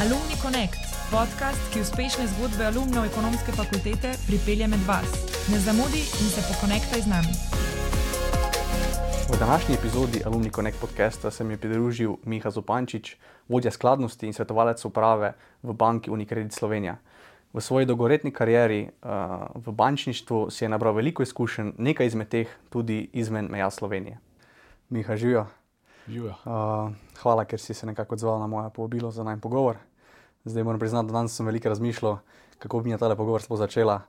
Alumni Connect, podcast, ki uspešne zgodbe alumnov ekonomske fakultete pripelje med vas. Ne zamudi in se pokonektaj z nami. V današnji epizodi Alumni Connect podcasta se mi je pridružil Miha Zupančič, vodja skladnosti in svetovalec uprave v banki Unicredit Slovenija. V svoji dolgoletni karieri uh, v bančništvu si je nabral veliko izkušenj, nekaj izmed teh tudi izven meja Slovenije. Miha, živijo. Živijo. Uh, hvala, ker si se nekako odzval na moje povabilo za najmen pogovor. Zdaj moram priznati, da danes sem veliko razmišljal, kako bi mi ta pogovor sploh začela.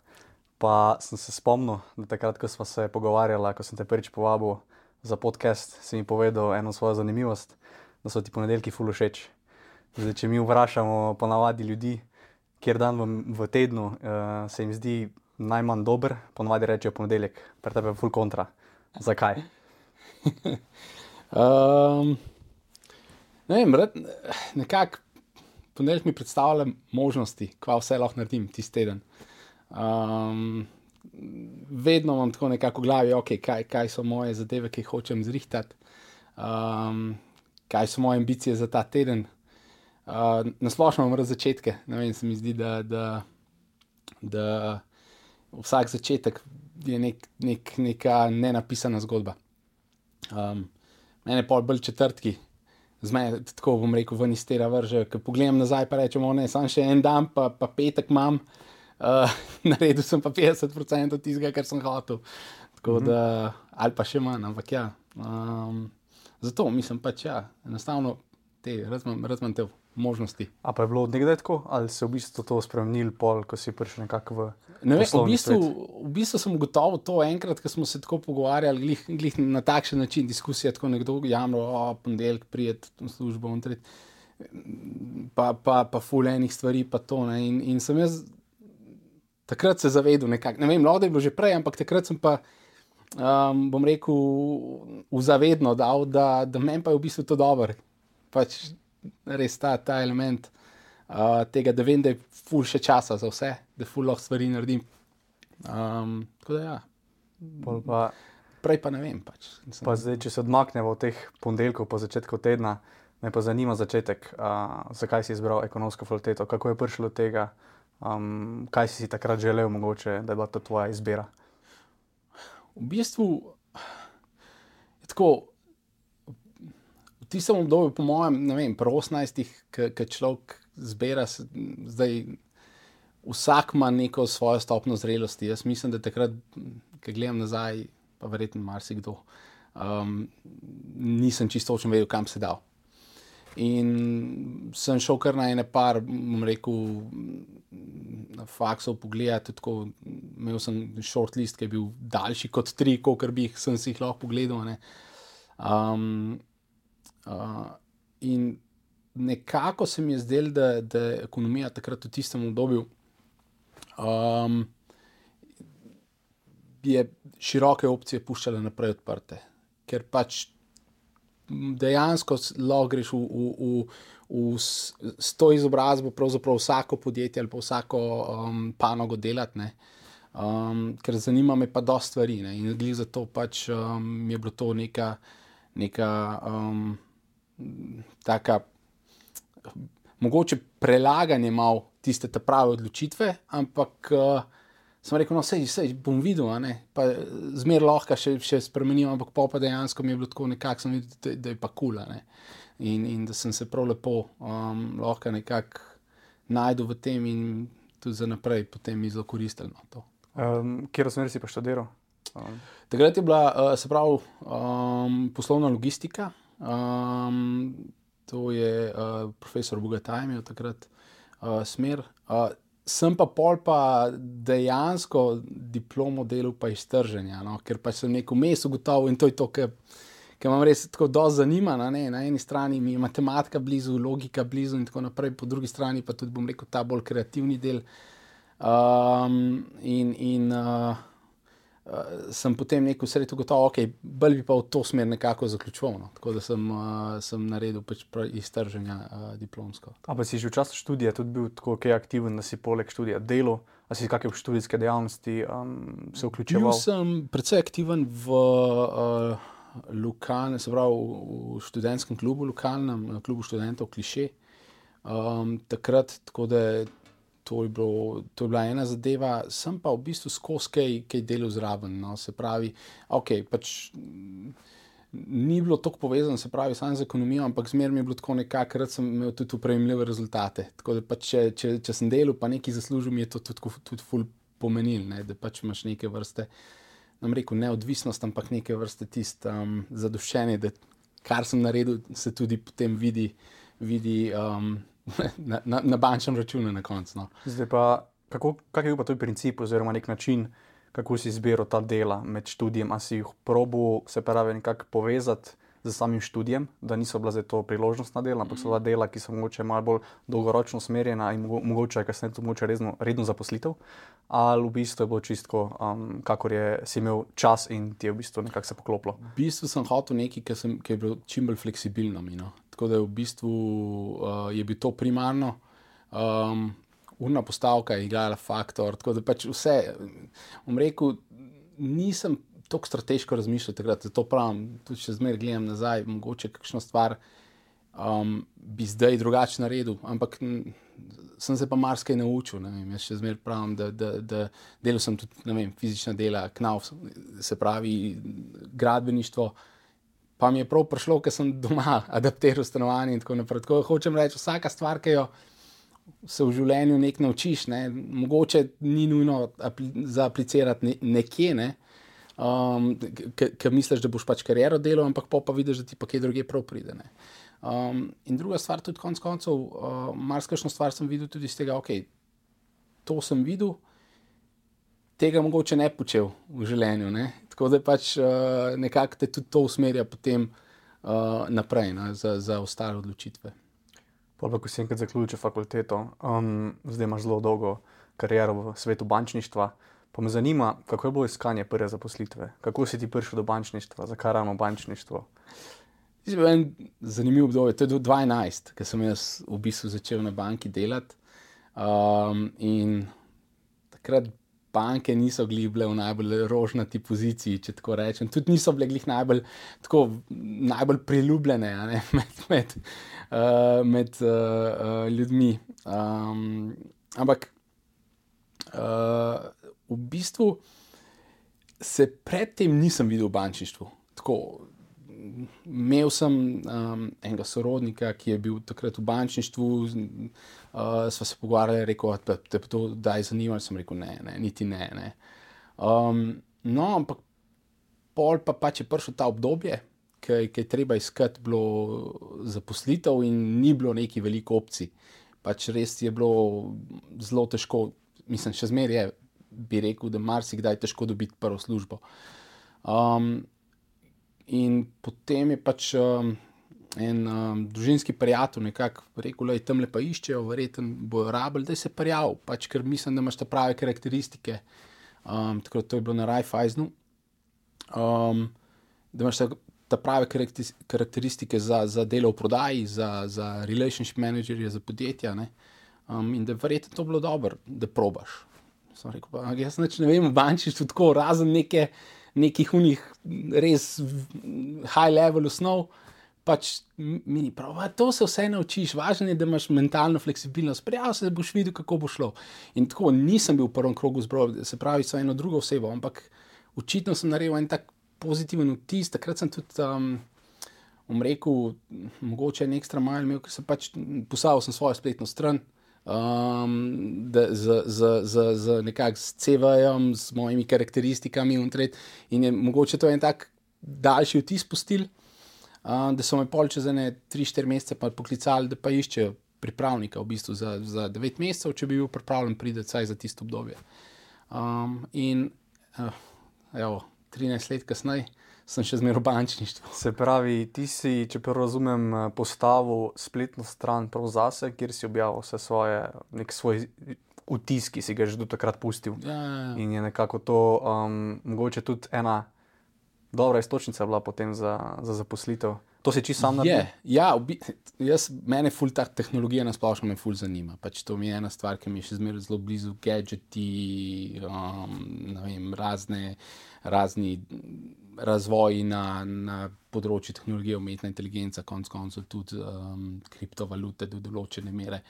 Pa sem se spomnil, da takrat, ko smo se pogovarjali, ko sem te prvič povabil za podcast, si mi povedal eno svojo zanimivost, da so ti ponedeljki fulu všeč. Zdaj, če mi vprašamo ponavadi ljudi, kjer dan v, v tednu uh, se jim zdi najmanj dober, ponavadi rečejo ponedeljek, pri tebi je ful kontra. Zakaj? Um, ne vem, nekako ponedeljek mi predstavlja možnosti, kva vse lahko naredim tisti teden. Um, vedno imam tako nekako v glavi, okay, kaj, kaj so moje zadeve, ki jih hočem zrihtati, um, kaj so moje ambicije za ta teden. Uh, Nasplošno imam rad začetke. Vem, se mi zdi, da, da, da vsak začetek je nek, nek, neka nenapisana zgodba. Um, mene pa bolj četrtki, z meni tako bom rekel, ven iz tega vrže. Ko pogledam nazaj, pa rečemo, ne, samo še en dan, pa, pa petek imam, uh, naredil sem pa 50% tistega, kar sem hotel. Tako mm -hmm. da, ali pa še manj, ampak ja. Um, zato mislim pač, ja, enostavno te, razumem te možnosti. A pa je bilo od nekdaj tako, ali se je v bistvu to spremenil, pol, ko si prišel nekako v. Ne vem, v, bistvu, v bistvu sem ugotovil to enkrat, ko smo se tako pogovarjali, glih, glih na takšen način, diskusija, tako nekdo jamro, o ponedeljek prijet v službo in tret, pa, pa, pa fulejnih stvari, pa to. Ne, in, in sem jaz takrat se zavedel nekako, ne vem, lahko je bilo že prej, ampak takrat sem pa, um, bom rekel, v zavedno dal, da, da meni pa je v bistvu to dobro. Pač res ta, ta element uh, tega, da vem, da je ful še časa za vse, da ful lahko stvari naredim. Um, tako da ja, Pol Pa, prej pa ne vem. Pač. Nisem- pa zdaj, če se odmaknemo od teh ponedeljkov po začetku tedna, me pa zanima začetek, uh, zakaj si izbral ekonomsko fakulteto, kako je prišlo do tega, um, kaj si si takrat želel, mogoče, da je bila to tvoja izbira. V bistvu je tako. Tistem obdobju, po mojem, ne vem, pri 18, ki človek zbira, zdaj vsak ima neko svojo stopno zrelosti. Jaz mislim, da takrat, ki gledam nazaj, pa verjetno marsikdo, um, nisem čisto točno vedel, kam se dal. In sem šel kar na ene par, bom rekel, faksov pogledati. Tako, imel sem shortlist, ki je bil daljši kot tri, kot bi jih sem si jih lahko pogledal. ne. Um, uh, in nekako se mi je zdelo, da, da je ekonomija takrat v tistem obdobju um, je široke opcije puščala naprej odprte. Ker pač dejansko lahko greš v, v, v, v s, to izobrazbo, pravzaprav vsako podjetje ali pa vsako um, panogo delati. ne. Um, ker zanima me pa dosta stvari ne. in glede za to pač um, je bilo to neka, neka um, taka mogoče prelaganje malo tiste prave odločitve, ampak uh, sem rekel, no, sej, sej bom videl, a ne, pa zmer lahko še, še spremenim, ampak pa dejansko mi je bilo tako nekako, sem videl, da, da je pa kula. Ne. In, in da sem se prav lepo um, lahko nekako najdel v tem in tudi za naprej potem mi zelo koristil. No. Um, Kjer smer si pa študiral? Um, Takrat je bila, uh, se pravi, um, poslovna logistika. Um, to je uh, profesor Bogataj imel takrat uh, smer. Uh, sem pa pol pa dejansko diplomo delal pa iz trženja, no? ker pa sem neko mes ugotovil in to je to, kar ki me res tako dosti zanima. Na, ne? na eni strani mi je matematika blizu, logika blizu in tako naprej, po drugi strani pa tudi, bom rekel, ta bolj kreativni del. Um, in in uh, uh, sem potem neko sredo gotovo, ok, bolj bi pa v to smer nekako zaključoval. No. Tako da sem, uh, sem naredil pač prav iztrženja uh, diplomsko. a pa si že v času študija tudi bil tako kaj aktiven, da si poleg študija delal, a si kakšne študijske dejavnosti um, se Bil vključeval? sem precej aktiven v uh, lokalnem, se pravi v študentskem klubu, lokalnem klubu študentov Kliše. Um, takrat, tako da to je, bilo, to je bila ena zadeva, sem pa v bistvu skozi kaj, kaj delal zraven. No, se pravi, ok, pač. Ni bilo tako povezano, se pravi, samo z ekonomijo, ampak zmeraj je bilo tako nekako, da sem imel tudi upremljive rezultate. Tako da, pač, če, če, če sem delal, pa nekaj zaslužil, mi je to tudi, tudi ful pomenil, ne? da pač imaš neke vrste, nam rekel, neodvisnost, ampak neke vrste tisto um, zadoščenje, da kar sem naredil, se tudi potem vidi, vidi um, na, na, na bančnem računu na koncu. No. Zdaj pa, kako, kak je bil pa tvoj princip oziroma nek način, kako si izbiral ta dela med študijem, a si jih probo, se pravi, nekako povezati z samim študijem, da niso bila za to priložnostna dela, ampak so bila dela, ki so mogoče malo bolj dolgoročno usmerjena in mogoče kasneje tudi mogoče redno, redno zaposlitev, ali v bistvu je bilo čisto, um, kakor je si imel čas in ti je v bistvu nekako se poklopilo. V bistvu sem hotel nekaj, ki, sem, ki je bilo čim bolj fleksibilno. No. Tako da je v bistvu uh, je bilo to primarno. Um, Urna postavka je igrala faktor. Tako da pač vse, bom rekel, nisem tako strateško razmišljal takrat, zato pravim, tudi če zmeraj gledam nazaj, mogoče kakšno stvar um, bi zdaj drugače naredil, ampak m, sem se pa marsikaj naučil. Vem, jaz še zmeraj pravim, da, da, da delal sem tudi vem, fizična dela, knav, se pravi gradbeništvo. Pa mi je prav prišlo, ker sem doma adaptiral stanovanje in tako naprej. Tako hočem reči, vsaka stvar, ki jo se v življenju nekaj naučiš, ne, mogoče ni nujno apli za aplicirati ne, nekje. Ne, um, ker misliš, da boš pač kariero delal, ampak pa, pa vidiš, da ti pa kje druge prav pride. Um, in druga stvar, tudi konec koncev, uh, marsikajšno stvar sem videl tudi iz tega, ok, to sem videl, tega mogoče ne počel v življenju. Ne? Tako da pač uh, nekako te tudi to usmerja potem uh, naprej ne, za, za ostale odločitve. Pa, ko si enkrat zaključil fakulteto, um, zdaj imaš zelo dolgo kariero v svetu bančništva. Pa me zanima, kako je bilo iskanje prve zaposlitve, kako si ti prišel do bančništva, zakaj ravno bančništvo. Zanimivo obdobje, to je 2012, ker sem jaz v bistvu začel na banki delati. Um, in takrat banke niso bile v najbolj rožnati poziciji, če tako rečem. Tudi niso bile najbolj, tako, najbolj priljubljene ne, med, med, uh, med uh, uh, ljudmi. Um, ampak. Uh, v bistvu se predtem nisem videl v bančništvu. Tako, imel sem um, enega sorodnika, ki je bil takrat v bančništvu, uh, sva se pogovarjali, rekel, da te to daj zanima. Sem rekel, ne, ne niti ne. ne. Um, no, ampak pol pa pač je prišel ta obdobje. Ki je treba iskati, bilo zaposlitev, in ni bilo neki veliko opcij. Pač res je bilo zelo težko, mislim, še zmeraj je bi rekel, da marsikdaj je težko dobiti prvo službo. Um, in potem je pač um, en um, družinski prijatelj nekako rekel, da tam lepo iščejo, verjetno bojo rabili, da se prijavijo, pač, ker mislim, da imaš te prave karakteristike. Um, tako da to je bilo na Rajfajnu. Um, da imaš te prave karakteristike za, za delo v prodaji, za, za relationship managerje, za podjetja. Um, in da je verjetno to bilo dobro, da probaš. Sem rekel, pa, jaz ne vem, v bančništvu tako razen neke, nekih unih res high level osnov. Pač mi ni prav, to se vse naučiš, važno je, da imaš mentalno fleksibilnost, prijavi se, boš videl, kako bo šlo. In tako nisem bil v prvem krogu zbroja, se pravi, so eno drugo osebo, ampak očitno sem naredil en tak pozitiven vtis. Takrat sem tudi um, umrekel, mogoče en ekstra majhen, imel, ker sem pač poslal svojo spletno stran um, da, z, z, z, z nekakšnim CV-jem, s mojimi karakteristikami in tret. In je mogoče to en tak daljši vtis pustil, um, da so me pol čez ene 3-4 mesece poklicali, da pa iščejo pripravnika v bistvu za, za 9 mesecev, če bi bil pripravljen priti za tisto obdobje. Um, in uh, evo, 13 let kasneje sem še zmeraj v bančništvu. Se pravi, ti si, če prav razumem, postavil spletno stran prav zase, kjer si objavil vse svoje, nek svoj vtis, ki si ga že do takrat pustil. Ja, ja, ja. In je nekako to um, mogoče tudi ena dobra istočnica bila potem za, za zaposlitev. To si čisto sam naredil. Ja, jaz, mene ful ta tehnologija na splošno me ful zanima. Pač to mi je ena stvar, ki mi je še zmeraj zelo blizu, gadgeti, um, vem, razne, razni razvoj na, na področju tehnologije, umetna inteligenca, konec koncev tudi um, kriptovalute do določene mere.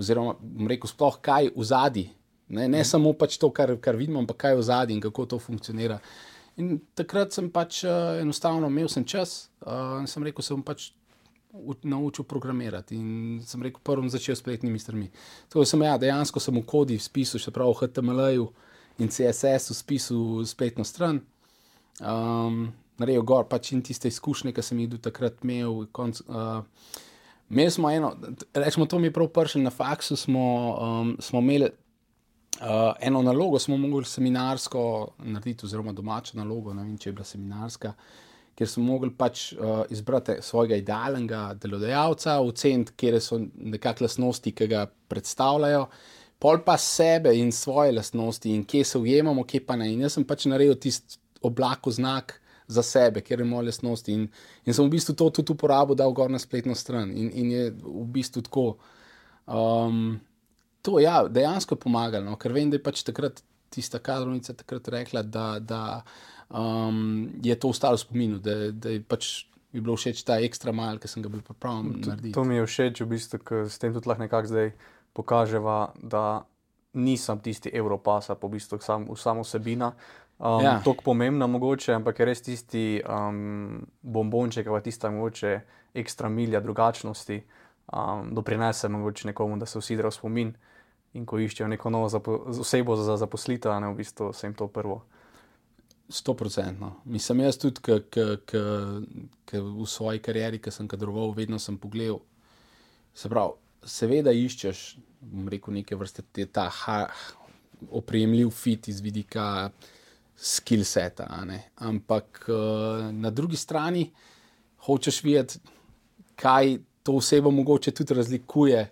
Oziroma, rekel, sploh kaj v zadnji. Ne, ne mm. samo pač to, kar, kar vidimo, ampak kaj v zadnji in kako to funkcionira. In takrat sem pač uh, enostavno imel sem čas uh, in sem rekel, se bom pač naučil programirati. In sem rekel, prvo začel s spletnimi strmi. Tako sem ja, dejansko sem v kodi spisal, še prav v HTML-ju in CSS-u spisal spletno stran. Um, Naredil gor pač in tiste izkušnje, ki sem jih do takrat imel. Konc, uh, imeli smo eno, rečemo, to mi je prav pršil na faksu, smo, um, smo imeli uh, eno nalogo, smo mogli seminarsko narediti, oziroma domačo nalogo, ne vem, če je bila seminarska. Ker smo mogli pač uh, izbrati svojega idealnega delodajalca, oceniti, kje so nekakšne lastnosti, ki ga predstavljajo, pol pa sebe in svoje lastnosti, in kje se ujemamo, kje pa ne. In jaz sem pač naredil tisti oblak znak za sebe, ker je moja lastnost. In, in sem v bistvu to tudi uporabil, da v gor na spletno stran. In, in je v bistvu tako. Um, to je ja, dejansko pomagalo, no? ker vem, da je pač takrat tista kadrovnica takrat rekla, da, da um, je to ostalo v spominu, da, da je pač. Bi bilo všeč ta ekstra mal, ki sem ga bil pripravljen narediti. To mi je všeč, v bistvu, ker s tem tudi lahko nekako zdaj pokaževa, da nisem tisti Evropasa, po bistvu sam, samo osebina, um, ja. tako pomembna, mogoče, ampak je res tisti um, bombonček, ali tista mogoče ekstra milja drugačnosti, um, doprinese mogoče nekomu, da se usidra v spomin. In ko iščejo neko novo osebo za zaposlitev, ne v bistvu se jim to prvo. Sto procentno. Mislim, jaz tudi, ki v svoji karieri, ki sem kadroval, vedno sem pogledal. Se pravi, seveda iščeš, bom rekel, neke vrste te, ta ha, opremljiv fit iz vidika uh, skill seta. Ampak uh, na drugi strani hočeš videti, kaj to osebo mogoče tudi razlikuje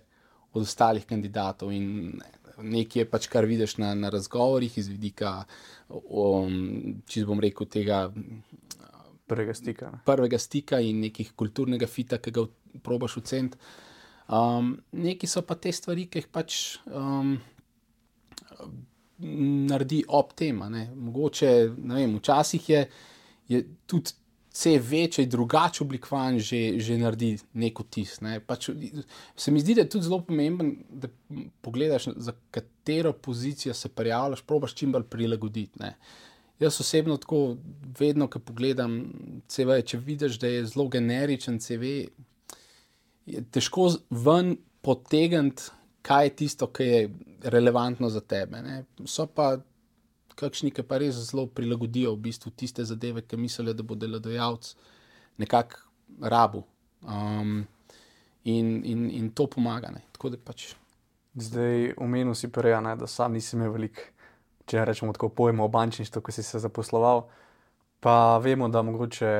od ostalih kandidatov. In nekaj je pač, kar vidiš na, na razgovorih, iz vidika, um, če bom rekel, tega. Prvega stika. Prvega stika in nekih kulturnega fita, ki ga probaš oceniti. Um, neki so pa te stvari, ki jih pač um, naredi ob tem. Mogoče, ne vem, včasih je, je tudi CV, če je drugače oblikovan, že, že naredi neko tis. Ne. Pač, se mi zdi, da je tudi zelo pomemben, da pogledaš, za katero pozicijo se prijavljaš, probaš čim bolj prilagoditi. Ne. Jaz osebno tako vedno, ko pogledam CV, če vidiš, da je zelo generičen CV, je težko ven potegniti kaj je tisto, ki je relevantno za tebe. Ne? So pa kakšni, ki pa res zelo prilagodijo v bistvu tiste zadeve, ki mislijo, da bo delodajalec nekako rabu. Um, in, in, in to pomaga. Pač... Zdaj, omenil si prej, da sam nisem imel veliko, če rečemo tako, pojma o bančništvu, ko si se zaposloval. Pa vemo, da mogoče,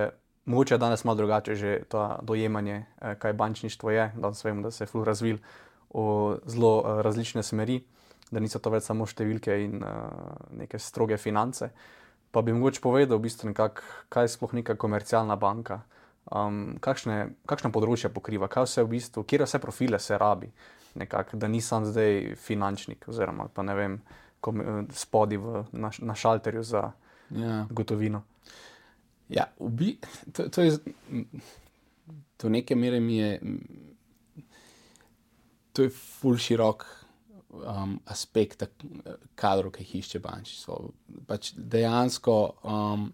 mogoče danes malo drugače že to dojemanje, eh, kaj bančništvo je. Danes vemo, da se je ful razvil v zelo uh, različne smeri, da niso to več samo številke in uh, neke stroge finance. Pa bi mogoče povedal, v bistvu nekak, kaj je sploh neka komercialna banka, um, kakšne, kakšne področje pokriva, kaj vse v bistvu, kje vse profile se rabi, nekak, da nisem zdaj finančnik oziroma pa ne vem, kom, spodi v, na, na šalterju za ja. gotovino. Ja, bi, to, to je do neke mere mi je to je ful širok um, aspekt kadrov, ki jih išče bančništvo. Pač dejansko um,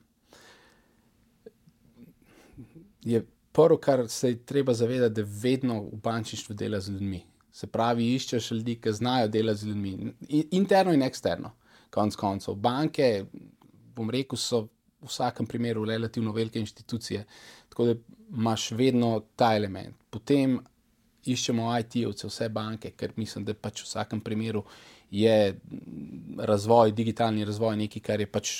je prvo, kar se je treba zavedati, da vedno v bančništvu dela z ljudmi. Se pravi, iščeš ljudi, ki znajo delati z ljudmi, interno in eksterno. Konec koncev, banke, bom rekel, so v vsakem primeru relativno velike institucije, tako da imaš vedno ta element. Potem iščemo IT-ovce, vse banke, ker mislim, da pač v vsakem primeru je razvoj, digitalni razvoj nekaj, kar je pač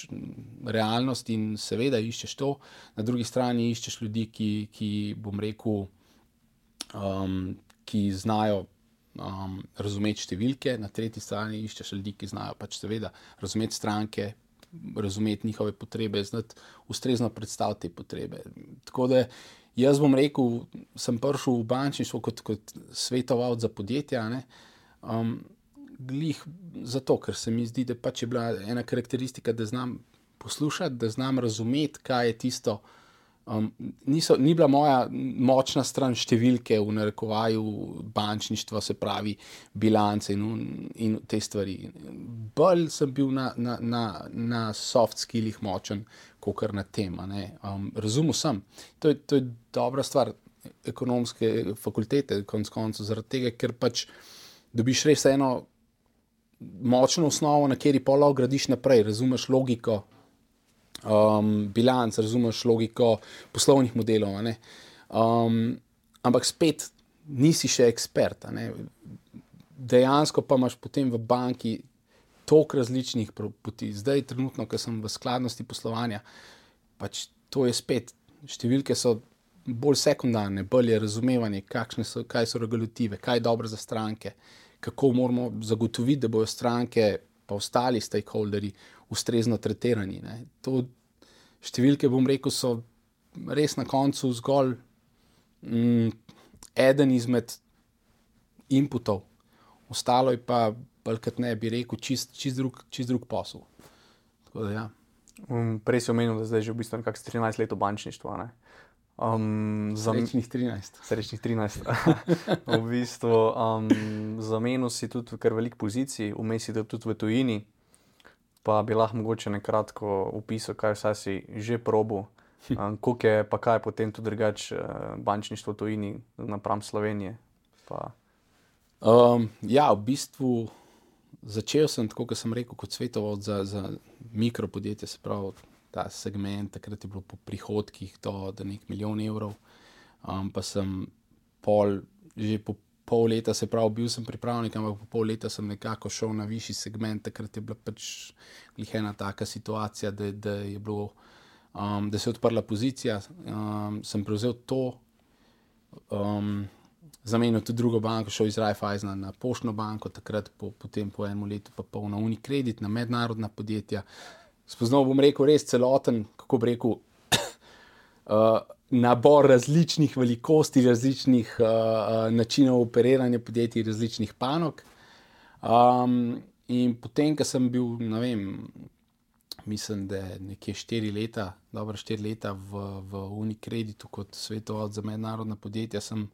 realnost in seveda iščeš to. Na drugi strani iščeš ljudi, ki, ki bom rekel, um, ki znajo. Um, razumeti številke, na tretji strani iščeš ljudi, ki znajo pač seveda razumeti stranke, razumeti njihove potrebe, znati ustrezno predstaviti te potrebe. Tako da Jaz bom rekel, sem prišel v bančništvo kot, kot svetovalec za podjetja. Um, glih zato, ker se mi zdi, da pač je bila ena karakteristika, da znam poslušati, da znam razumeti, kaj je tisto. Um, niso, ni bila moja močna stran številke v narekovaju bančništva, se pravi bilance in, in te stvari. Bolj sem bil na, na, na, na soft skillih močen, kot kar na tem. Um, razumel sem, to je, to je dobra stvar ekonomske fakultete, konc koncev, zaradi tega, ker pač dobiš res eno močno osnovo, na kateri pa lahko gradiš naprej, razumeš logiko um, bilanc, razumeš logiko poslovnih modelov. Um, ampak spet nisi še ekspert. Dejansko pa imaš potem v banki toliko različnih poti. Zdaj, trenutno, ko sem v skladnosti poslovanja, pač to je spet, številke so bolj sekundarne, bolj je razumevanje, so, kaj so regulative, kaj je dobro za stranke, kako moramo zagotoviti, da bodo stranke, pa ostali stakeholderi, ustrezno tretirani. Ne. To številke, bom rekel, so res na koncu zgolj mm, eden izmed inputov, ostalo je pa, kot ne bi rekel, čist, čist, drug, čist drug posel. Da, ja. um, prej si omenil, da zdaj že v bistvu nekako 13 let v bančništvu. Um, Srečnih 13. Srečnih 13. v bistvu um, zamenil si tudi kar velik pozicij, vmes si tudi v tujini pa bi lahko mogoče nekratko opisal, kaj vse si že probo. Um, Kako je pa kaj potem tudi drugače uh, bančništvo tujini napram Slovenije? Um, ja, v bistvu začel sem tako, kot sem rekel, kot svetovod za, za mikropodjetje, se pravi ta segment, takrat je bilo po prihodkih do, do nek milijon evrov, um, pa sem pol že po pol leta, se pravi, bil sem pripravnik, ampak po pol leta sem nekako šel na višji segment, takrat je bila pač ena taka situacija, da, da je bilo, um, da se je odprla pozicija, um, sem prevzel to. Um, Zamenil tudi drugo banko, šel iz Raiffeisena na Poštno banko, takrat po, potem po enem letu pa pol na Unicredit, na mednarodna podjetja. Spoznal bom rekel res celoten, kako bi rekel, uh, nabor različnih velikosti, različnih uh, načinov operiranja podjetij, različnih panog. Um, in potem, ko sem bil, ne vem, mislim, da je nekje štiri leta, dobro štiri leta v, v Unikreditu kot svetovalec za mednarodna podjetja, sem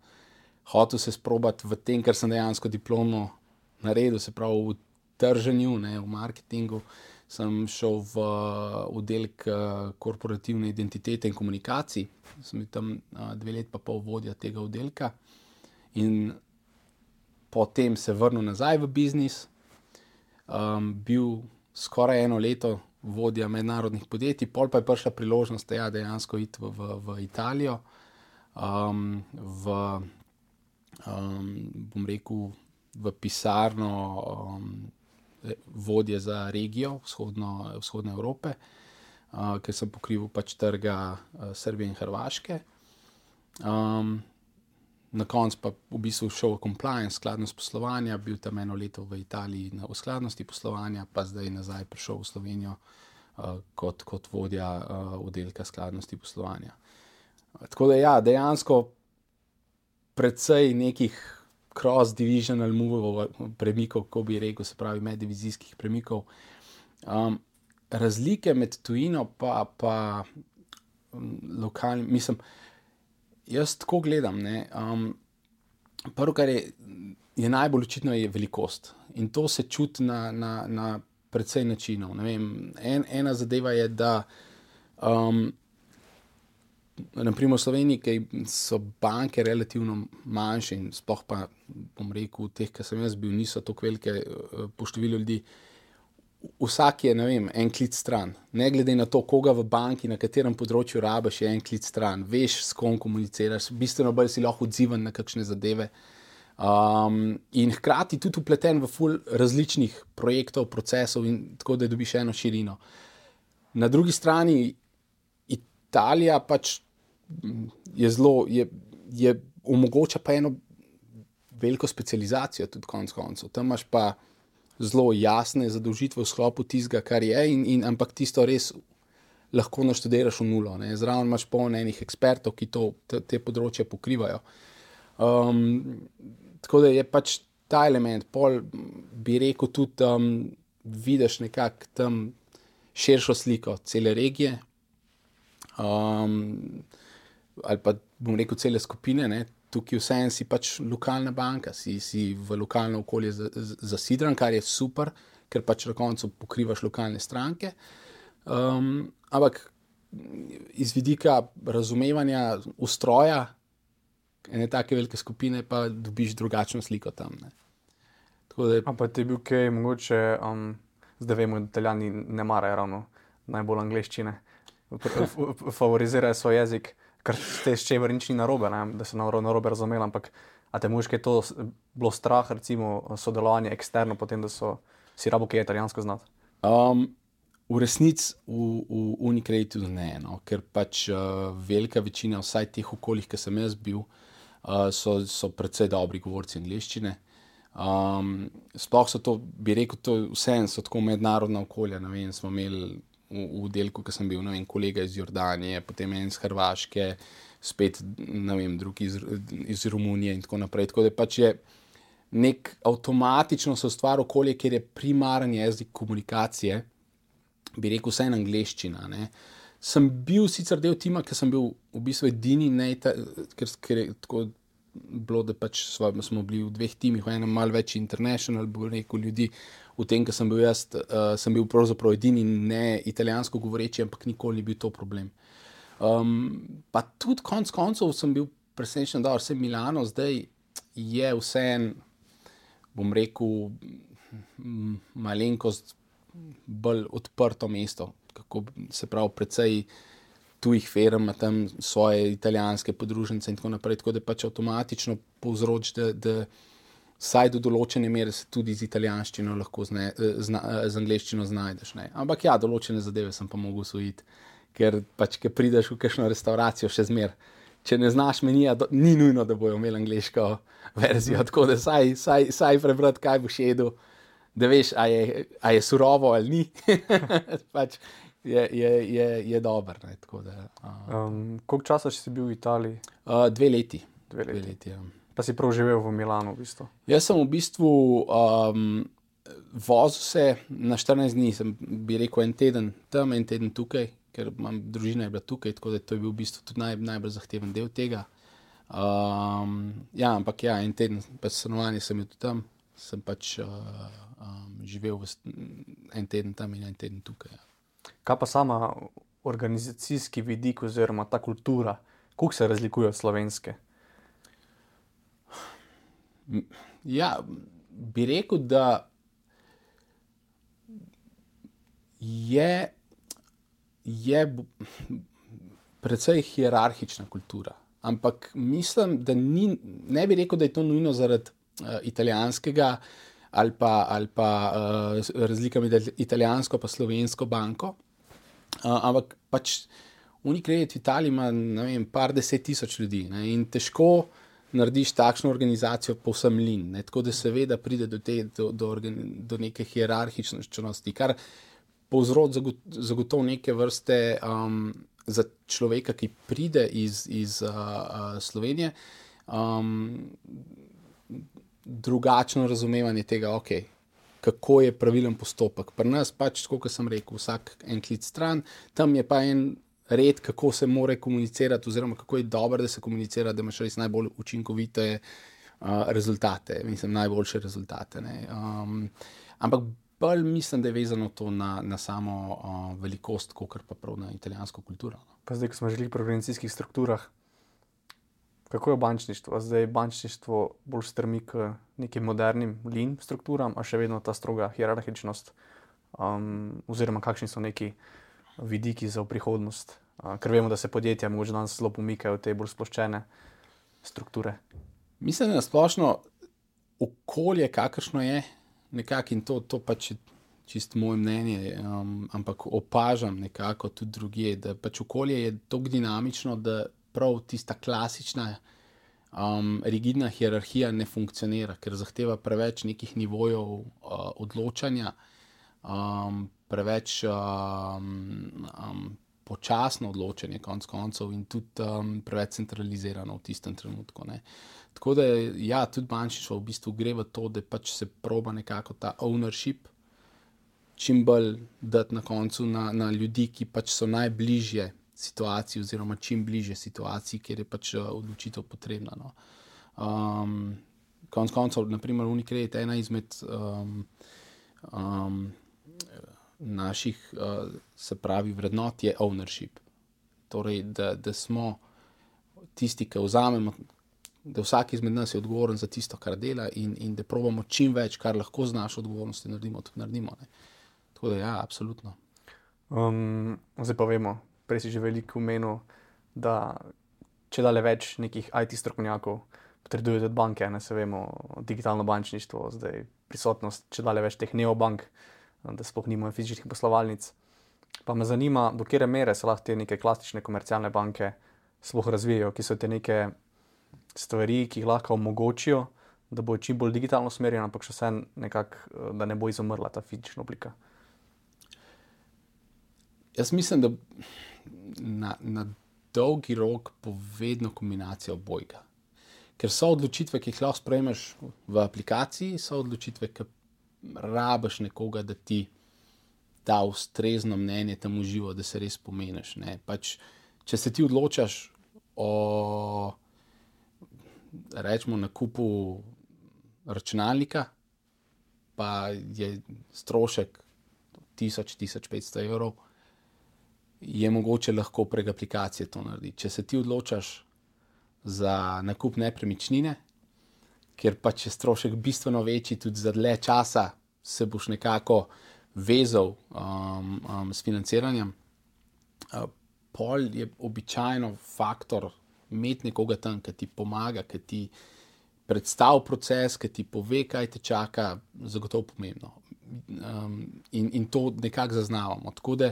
hotel se sprobati v tem, kar sem dejansko diplomo naredil, se pravi v trženju, ne, v marketingu. Sem šel v oddelek korporativne identitete in komunikacij, sem bil tam dve leti, pa pol vodja tega oddelka, in potem se vrnil nazaj v biznis. Um, bil skoraj eno leto vodja mednarodnih podjetij, pol pa je prišla priložnost, da ja, dejansko iti v, v, v Italijo, um, v, um, bom rekel, v pisarno um, vodje za regijo vzhodno, vzhodne Evrope uh, ker sem pokrival pač trga uh, Srbije in Hrvaške. Um, na koncu pa v bistvu šel v compliance, skladnost poslovanja, bil tam eno leto v Italiji na skladnosti poslovanja, pa zdaj nazaj prišel v Slovenijo uh, kot, kot vodja uh, oddelka skladnosti poslovanja. Tako da ja, dejansko predvsej nekih cross-divisional movov, premikov, kako bi rekel, se pravi meddivizijskih premikov. Um, razlike med tujino in pa, pa um, lokalnim, mislim, jaz tako gledam. Um, prvo, kar je, je najbolj očitno, je velikost in to se čuti na, na, na precej načinov. Vem, en, ena zadeva je, da. Um, Naprimer, v Sloveniji, ki so banke relativno manjše, in sploh pa, bom rekel, teh, ki sem jaz bil, niso tako velike uh, po številu ljudi, vsak je vem, en klic stran. Ne glede na to, koga v banki, na katerem področju rabiš, je en klic stran. Veš, s kom komuniciraš, bistveno bolj si lahko odziven na kakšne zadeve. Um, in hkrati tudi upleten v ful različnih projektov, procesov, in tako da dobiš eno širino. Na drugi strani Italija pač je zelo, je, je omogoča pa eno veliko specializacijo, tudi konec koncev. Tam imaš pa zelo jasne zadolžitve v sklopu tistega, kar je, in, in, ampak tisto res lahko naštudiraš v nulo. Ne. Zraven imaš polno enih ekspertov, ki to, te, te področje pokrivajo. Um, tako da je pač ta element, pol bi rekel, tudi um, vidiš nekako tam širšo sliko cele regije. Um, ali pa bom rekel, cele skupine, ne? tukaj vseeno si pač lokalna banka, si, si v lokalno okolje zasidran, kar je super, ker pač na koncu pokrivaš lokalne stranke. Um, ampak iz vidika razumevanja ustroja ene take velike skupine, pa dobiš drugačno sliko tam. Da... Ampak ti je bil kaj, mogoče, um, zdaj vemo, da italijani ne marajo ravno najbolj angliščine, favorizirajo svoj jezik kar ste s čemer nič ni narobe, ne? da se na robe razumeli, ampak a te muške to bilo strah, recimo sodelovanje eksterno, potem da so si rabo kaj italijansko znati? Um, v resnici v, v Unikretu ne, no? ker pač uh, velika večina vsaj teh okoljih, ki sem jaz bil, uh, so, so predvsej dobri govorci angliščine. Um, sploh so to, bi rekel, to vseeno so tako mednarodna okolja. Vem, smo imeli v, v delku, ki sem bil, ne vem, kolega iz Jordanije, potem en iz Hrvaške, spet ne vem, drugi iz, iz Romunije in tako naprej. Tako da pač je nek avtomatično se ustvarja okolje, kjer je primaren jezik komunikacije, bi rekel, vse angliščina. Ne. Sem bil sicer del tima, ker sem bil v bistvu edini, ne, ker, ker je tako bilo, da pač smo bili v dveh timih, v enem malce več international, bo rekel ljudi v tem, ker sem bil jaz, uh, sem bil pravzaprav edini ne italijansko govoreči, ampak nikoli ni bil to problem. Um, pa tudi konec koncev sem bil presenečen, da vse Milano zdaj je vse en, bom rekel, malenkost bolj odprto mesto, kako se pravi, precej tujih firm, tam svoje italijanske podružnice in tako naprej, tako da pač avtomatično povzroči, da, da vsaj do določene mere se tudi z italijanščino lahko zne, zna, z angliščino znajdeš. Ne. Ampak ja, določene zadeve sem pa mogel usvojiti, ker pač, ki prideš v kakšno restauracijo, še zmer. Če ne znaš menija, ni nujno, da bojo imeli angliško verzijo, tako da saj, saj, saj prebrati, kaj boš jedel, da veš, a je, a je surovo ali ni. pač je, je, je, je dobro. Um, koliko časa si bil v Italiji? Uh, dve leti. Dve leti. Dve leti ja. Pa si prav živel v Milanu. V bistvu. Jaz sem v bistvu um, vozil se na 14 dni, sem bi rekel en teden tam, en teden tukaj, ker imam družina je bila tukaj, tako da to je bil v bistvu tudi naj, najbolj zahteven del tega. Um, ja, ampak ja, en teden, pa stanovanje sem bil tam, sem pač uh, um, živel v, en teden tam in en teden tukaj. Ja. Kaj pa sama organizacijski vidik oziroma ta kultura, kako se razlikuje od slovenske? Ja, bi rekel, da je, je precej hierarhična kultura. Ampak mislim, da ni, ne bi rekel, da je to nujno zaradi uh, italijanskega ali pa, ali pa uh, razlika med italijansko in slovensko banko. Uh, ampak pač Unikredit v Italiji ima, vem, par deset tisoč ljudi ne, in težko narediš takšno organizacijo povsem lin. Ne? Tako da seveda pride do, te, do, do, do neke hierarhičnosti, kar povzroča zagotovo neke vrste um, za človeka, ki pride iz, iz uh, uh, Slovenije, um, drugačno razumevanje tega, okay, kako je pravilen postopek. Pri nas pač, kot sem rekel, vsak en klic stran, tam je pa en red, kako se more komunicirati, oziroma kako je dobro, da se komunicira, da imaš res najbolj učinkovite uh, rezultate, mislim, najboljše rezultate. Um, ampak bolj mislim, da je vezano to na, na samo uh, velikost, kot pa prav na italijansko kulturo. No. Pa zdaj, ko smo želeli pri organizacijskih strukturah. Kako je bančništvo? Zdaj je bančništvo bolj strmi k nekim modernim lin strukturam, a še vedno ta stroga hierarhičnost, um, oziroma kakšni so neki vidiki za prihodnost. Ker vemo, da se podjetja morda danes zelo pomikajo v te bolj sploščene strukture. Mislim, da je splošno okolje, kakršno je, nekako in to, to pač je čisto moje mnenje, um, ampak opažam nekako tudi druge, da pač okolje je tako dinamično, da prav tista klasična. Um, rigidna hierarhija ne funkcionira, ker zahteva preveč nekih nivojev uh, odločanja, um, preveč um, um, počasno odločanje, konc koncev, in tudi um, preveč centralizirano v tistem trenutku. Ne. Tako da, ja, tudi bančništvo v bistvu gre v to, da pač se proba nekako ta ownership čim bolj dati na koncu na, na ljudi, ki pač so najbližje situaciji, oziroma čim bližje situaciji, kjer je pač uh, odločitev potrebna. No. Um, konc koncev, naprimer, Unikredit je ena izmed um, um, naših, uh, se pravi, vrednot je ownership. Torej, da, da smo tisti, ki vzamemo, da vsak izmed nas je odgovoren za tisto, kar dela, in, in da pravimo čim več, kar lahko z našo odgovornostjo naredimo, tudi naredimo. Ne. Tako da, ja, absolutno. Um, zdaj pa vemo, prej si že veliko umenil, da če da le več nekih IT strokovnjakov potrebujejo tudi banke, ne se vemo, digitalno bančništvo, zdaj prisotnost, če da le več teh neobank, da sploh nimajo fizičnih poslovalnic. Pa me zanima, do kere mere se lahko te neke klasične komercialne banke sploh razvijajo, ki so te neke stvari, ki jih lahko omogočijo, da bo čim bolj digitalno usmerjena, ampak še vse nekako, da ne bo izumrla ta fizična oblika. Jaz mislim, da na, na dolgi rok bo vedno kombinacija obojga. Ker so odločitve, ki jih lahko sprejmeš v aplikaciji, so odločitve, ki rabiš nekoga, da ti da ustrezno mnenje temu živo, da se res pomeniš. Pač, če se ti odločaš o rečemo, nakupu računalnika, pa je strošek 1000-1500 evrov, je mogoče lahko prek aplikacije to narediti. Če se ti odločaš za nakup nepremičnine, ker pač je strošek bistveno večji, tudi za dlje časa se boš nekako vezal um, um, s financiranjem. Uh, pol je običajno faktor imeti nekoga tam, ki ti pomaga, ki ti predstavlja proces, ki ti pove, kaj te čaka, zagotovo pomembno. Um, in, in to nekako zaznavamo. Tako da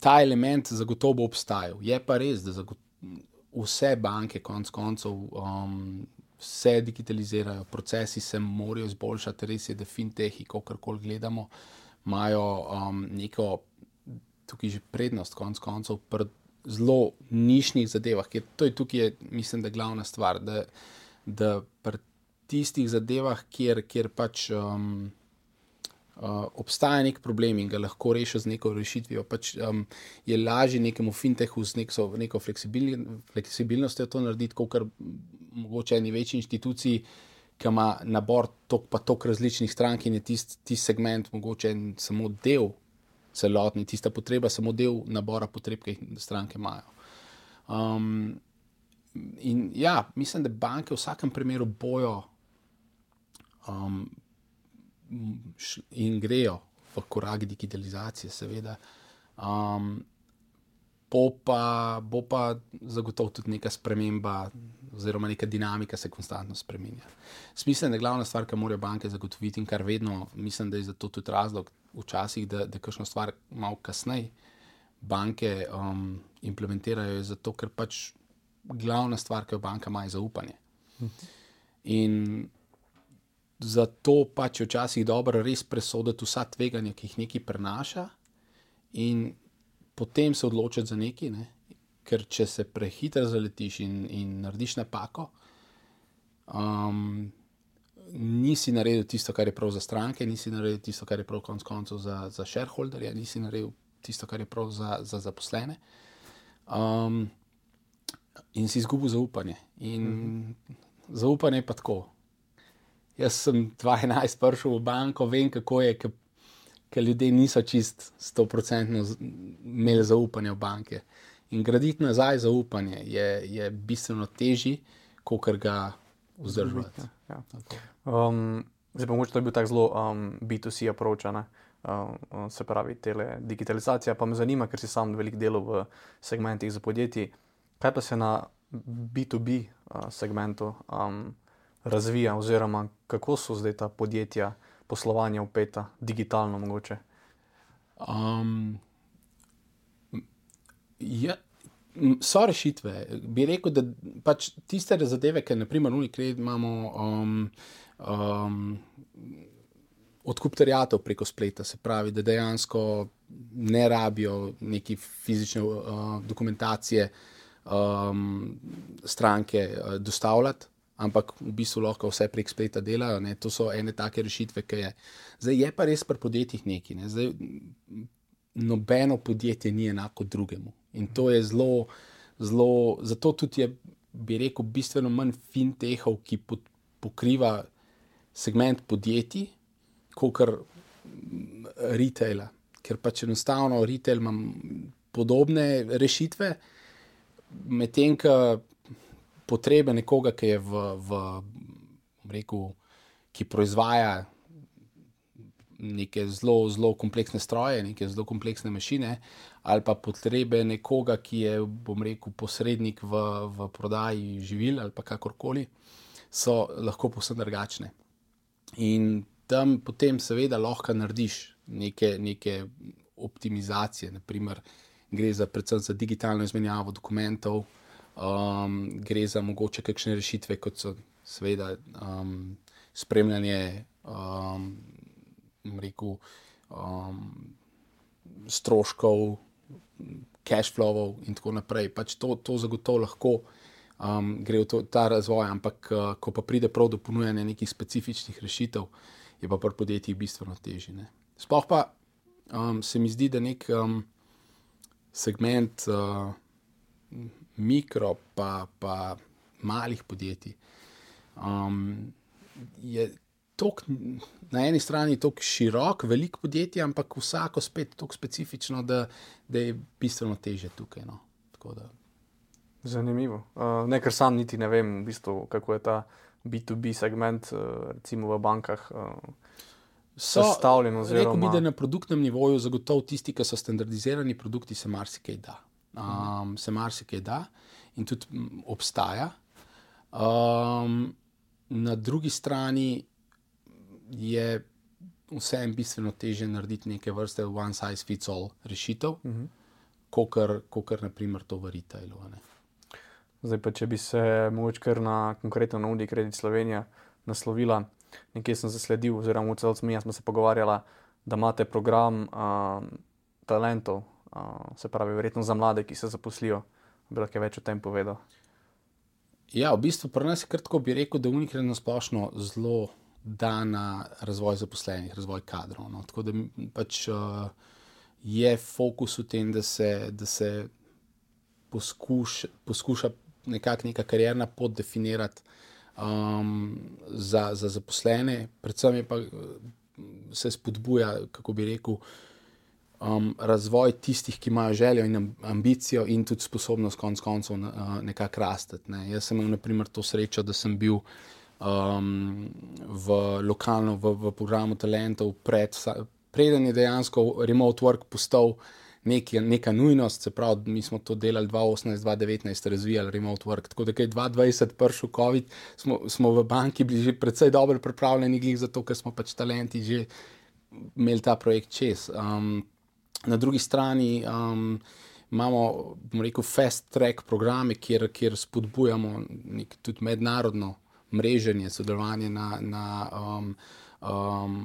ta element zagotovo obstaja. Je pa res, da vse banke, konec koncev, um, vse digitalizirajo, procesi se morajo izboljšati. Res je, da fintechi, kako koli gledamo, imajo um, neko tukaj že prednost, konec koncev, pri zelo nišnih zadevah. Ker to je tukaj, mislim, da je glavna stvar. Da, da pri tistih zadevah, kjer, kjer pač. Um, uh, obstaja nek problem in ga lahko reši z neko rešitvijo, pač, um, je lažje nekemu fintechu z neko, neko fleksibilnostjo to narediti, kot mogoče eni večji inštituciji, ki ima nabor tok pa tok različnih strank in je tisti tist segment mogoče samo del. Celotni, tista potreba, samo del nabora potreb, ki jih stranke imajo. Um, in ja, mislim, da banke v vsakem primeru bojo um, in grejo v korak digitalizacije, seveda. Um, bo, pa, bo pa zagotovo tudi neka sprememba, oziroma neka dinamika se konstantno spremenja. Smisel je glavna stvar, ki morajo banke zagotoviti in kar vedno, mislim, da je zato tudi razlog, včasih, da, da kakšno stvar malo kasneje banke um, implementirajo, je zato, ker pač glavna stvar, ki jo banka ima, je zaupanje. In zato pač je včasih dobro res presoditi vsa tveganja, ki jih neki prenaša, in potem se odločiti za neki. Ne? Ker če se prehitro zaletiš in, in narediš napako, um, nisi naredil tisto, kar je prav za stranke, nisi naredil tisto, kar je prav konc koncev za, za shareholderje, nisi naredil tisto, kar je prav za, za zaposlene. Um, in si izgubil zaupanje. In mhm. zaupanje je pa tako. Jaz sem 2011 prišel v banko, vem, kako je, ker ljudje niso čist 100% imeli zaupanja v banke. In graditi nazaj zaupanje je, je bistveno težje, kot ga vzdržati. Ja. Um, zdaj pa mogoče to je bil tak zelo um, B2C approach, uh, se pravi, tele digitalizacija. Pa me zanima, ker si sam velik del v segmentih za podjetji. Kaj pa se na B2B uh, segmentu? Um, razvija, oziroma kako so zdaj ta podjetja, poslovanje upeta, digitalno mogoče? Um, ja, so rešitve. Bi rekel, da pač tiste zadeve, ki naprimer Unikred imamo. Um, um, Odkup terjatov preko spleta, se pravi, da dejansko ne rabijo neki fizične uh, dokumentacije um, stranke uh, dostavljati, ampak v bistvu lahko vse prek spleta delajo. Ne. To so ene take rešitve, ki je. Zdaj je pa res pri podjetjih neki. Ne. Zdaj, nobeno podjetje ni enako drugemu. In to je zelo, zelo, zato tudi je, bi rekel, bistveno manj fintechov, ki pod, pokriva segment podjetij, kot kar retaila. Ker pač enostavno retail ima podobne rešitve, medtem ko potrebe nekoga, ki je v, v reku, ki proizvaja neke zelo, zelo kompleksne stroje, neke zelo kompleksne mašine, ali pa potrebe nekoga, ki je, bom rekel, posrednik v, v prodaji živil ali kakorkoli, so lahko posebno drugačne. In tam potem, seveda, lahko narediš neke, neke optimizacije, naprimer, gre za predvsem za digitalno izmenjavo dokumentov um, gre za mogoče kakšne rešitve, kot so seveda um, spremljanje um, rekel, um, stroškov, cash flowov in tako naprej. Pač to, to zagotovo lahko um, gre v to, ta razvoj, ampak uh, ko pa pride prav do ponujanja nekih specifičnih rešitev, je pa pri podjetjih bistveno težje. Sploh pa um, se mi zdi, da nek um, segment. Uh, mikro, pa, pa malih podjetij. Um, je tok, na eni strani tako širok, velik podjetje, ampak vsako spet tako specifično, da, da je bistveno teže tukaj. No. Zanimivo. Uh, Nekaj sam niti ne vem, v bistvu, kako je ta B2B segment, uh, recimo v bankah. Uh, So stavljeni. Rekel bi, da na produktnem nivoju, zagotovo tisti, ki so standardizirani produkti, se marsikaj da um, se marsikaj da in tudi obstaja. Um, na drugi strani je vseeno bistveno teže narediti neke vrste one size fits all rešitev, uh -huh. kot kar naprimer to v retailu. Zdaj, pa, če bi se mogoče kar na konkretno na Udi Kredit Slovenija naslovila, nekje sem zasledil, oziroma v celotni smo se pogovarjali, da imate program um, talentov se pravi, verjetno za mlade, ki se zaposlijo, bi lahko več o tem povedal. Ja, v bistvu pri nas je kratko bi rekel, da Unikred na splošno zelo da na razvoj zaposlenih, razvoj kadrov. No. Tako da pač uh, je fokus v tem, da se, da se poskuš, poskuša nekako neka karjerna pot definirati um, za, za zaposlene, predvsem pa se spodbuja, kako bi rekel um, razvoj tistih, ki imajo željo in ambicijo, in tudi sposobnost, konec koncev, uh, nekako rasti. Ne. Jaz sem imel, naprimer, to srečo, da sem bil um, v lokalno, v, v programu talentov, pred, preden je dejansko remote work postal. Neki, neka nujnost, se pravi, mi smo to delali 2018-2019, razvijali remote work. Tako da, ko je 2020 prišel COVID, smo, smo v banki bili že precej dobro pripravljeni, zato ker smo pač talenti že imeli ta projekt čez. Um, Na drugi strani um, imamo, bomo rekel, fast track programe, kjer, kjer spodbujamo nek, tudi mednarodno mreženje, sodelovanje na, na um, um,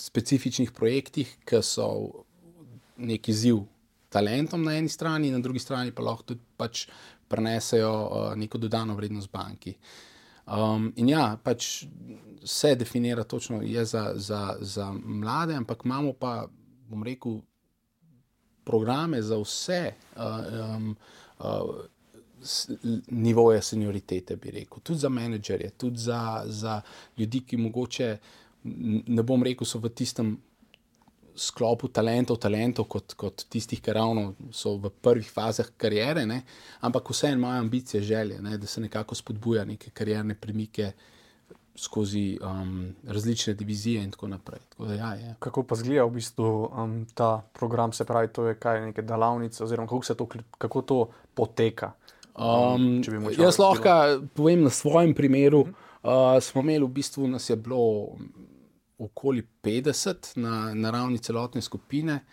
specifičnih projektih, ki so neki ziv talentom na eni strani, na drugi strani pa lahko tudi pač prenesejo uh, neko dodano vrednost banki. Um, in ja, pač se definira točno za, za, za mlade, ampak imamo pa bom rekel, programe za vse uh, um, uh, nivoje senioritete, bi rekel, tudi za menedžerje, tudi za, za ljudi, ki mogoče ne bom rekel, so v tistem. Sklopu talentov, talentov kot, kot tistih, ki ravno so v prvih fazah karijere, ne? ampak vseeno imajo ambicije, želje, ne? da se nekako spodbuja neke karierne premike, uh, skozi um, različne divizije in tako naprej. Tako da, ja, kako pa zgleda v bistvu um, ta program, se pravi, to je kaj neke delavnice, oziroma kako, to, kako to poteka? Um, um, jaz lahko povem na svojem primeru. Uh -huh. uh, smo imeli v bistvu, nas je bilo okoli 50 na, na ravni celotne skupine.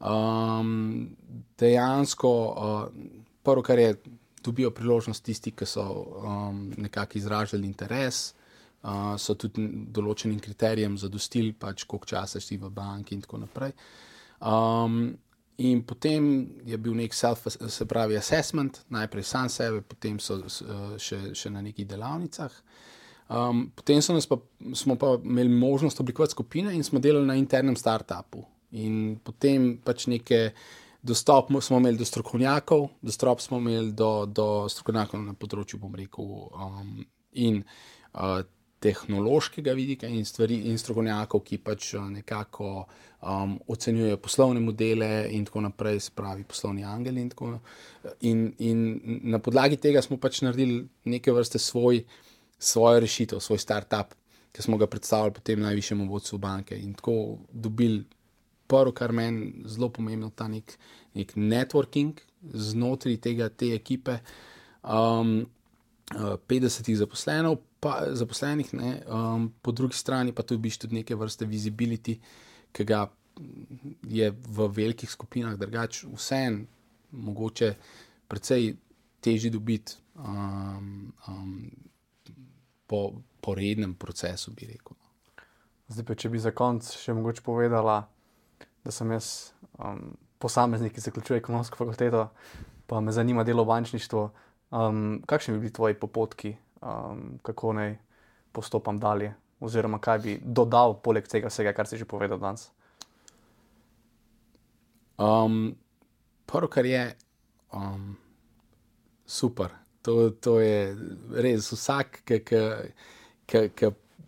Um, dejansko, uh, prvo, kar je, dobijo priložnost tisti, ki so um, nekako izražali interes uh, so tudi določenim kriterijem zadostili, pač koliko časa si v banki in tako naprej. Um, in potem je bil nek self, se pravi, assessment, najprej sam sebe, potem so eh, še, še na nekih delavnicah. Um, potem pa, smo pa imeli možnost oblikovati skupine in smo delali na internem startupu. In potem pač neke dostop mo- smo imeli do strokovnjakov, dostop smo imeli do, do strokovnjakov na področju, bom rekel, um, in uh, tehnološkega vidika in stvari, in strokovnjakov, ki pač uh, nekako um, ocenjujejo poslovne modele in tako naprej, se pravi, poslovni angeli. In, in, in na podlagi tega smo pač naredili neke vrste svoj, svojo rešitev, svoj startup, ki smo ga predstavili potem najvišjemu vodstvu banke in tako dobili prvo, kar meni zelo pomembno, ta nek, nek networking znotraj tega, te ekipe. Um, 50 zaposlenov, pa, zaposlenih, ne, um, po drugi strani pa tu biš tudi neke vrste visibility, ki ga je v velikih skupinah drugače vseen, mogoče precej težje dobiti um, um, po, po rednem procesu, bi rekel. no. Zdaj, pa, če bi za konec še mogoče povedala, da sem jaz um, posameznik, ki zaključuje ekonomsko fakulteto, pa me zanima delo v bančništvu. Um, kakšni bi bili tvoji popotki, um, kako naj postopam dalje, oziroma kaj bi dodal poleg tega vsega, kar si že povedal danes? Um, prvo, kar je um, super, to, to je res vsak, ki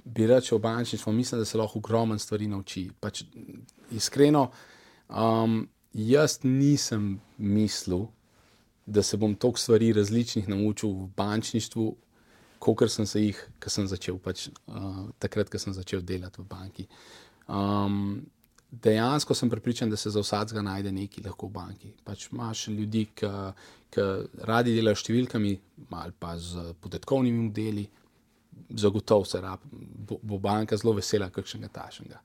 bi rekel v bančništvu, mislim, da se lahko ogromno stvari nauči. Pač, iskreno, um, jaz nisem mislil, da se bom toliko stvari različnih naučil v bančništvu, kot sem se jih, ko sem začel, pač, uh, takrat, ko sem začel delati v banki. Um, dejansko sem prepričan, da se za vsakega najde nekaj lahko v banki. Pač imaš ljudi, ki radi delajo s številkami ali pa z podatkovnimi modeli, zagotovo se rab, bo, bo banka zelo vesela kakšnega tašnega.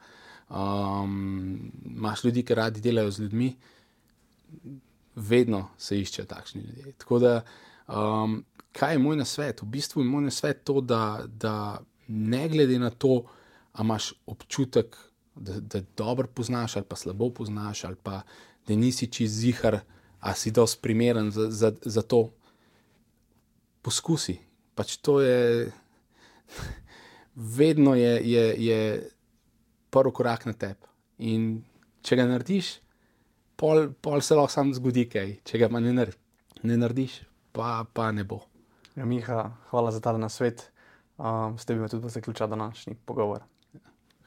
Um, imaš ljudi, ki radi delajo z ljudmi, vedno se iščejo takšni ljudje. Tako da, um, kaj je moj nasvet? V bistvu je moj nasvet to, da, da ne glede na to, a imaš občutek, da, da dobro poznaš ali pa slabo poznaš, ali pa da nisi čez zihar, a si dosti primeren za, za, za to, poskusi. Pač to je, vedno je, je, je prvi korak na tebi. In če ga narediš, pol, pol se lahko sam zgodi kaj, če ga ne, nar ne narediš, pa, pa ne bo. Ja, Miha, hvala za ta nasvet. Um, s tem bi me tudi zaključil današnji pogovor.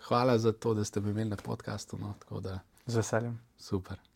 Hvala za to, da ste me imeli na podkastu. No, da Z veseljem. super.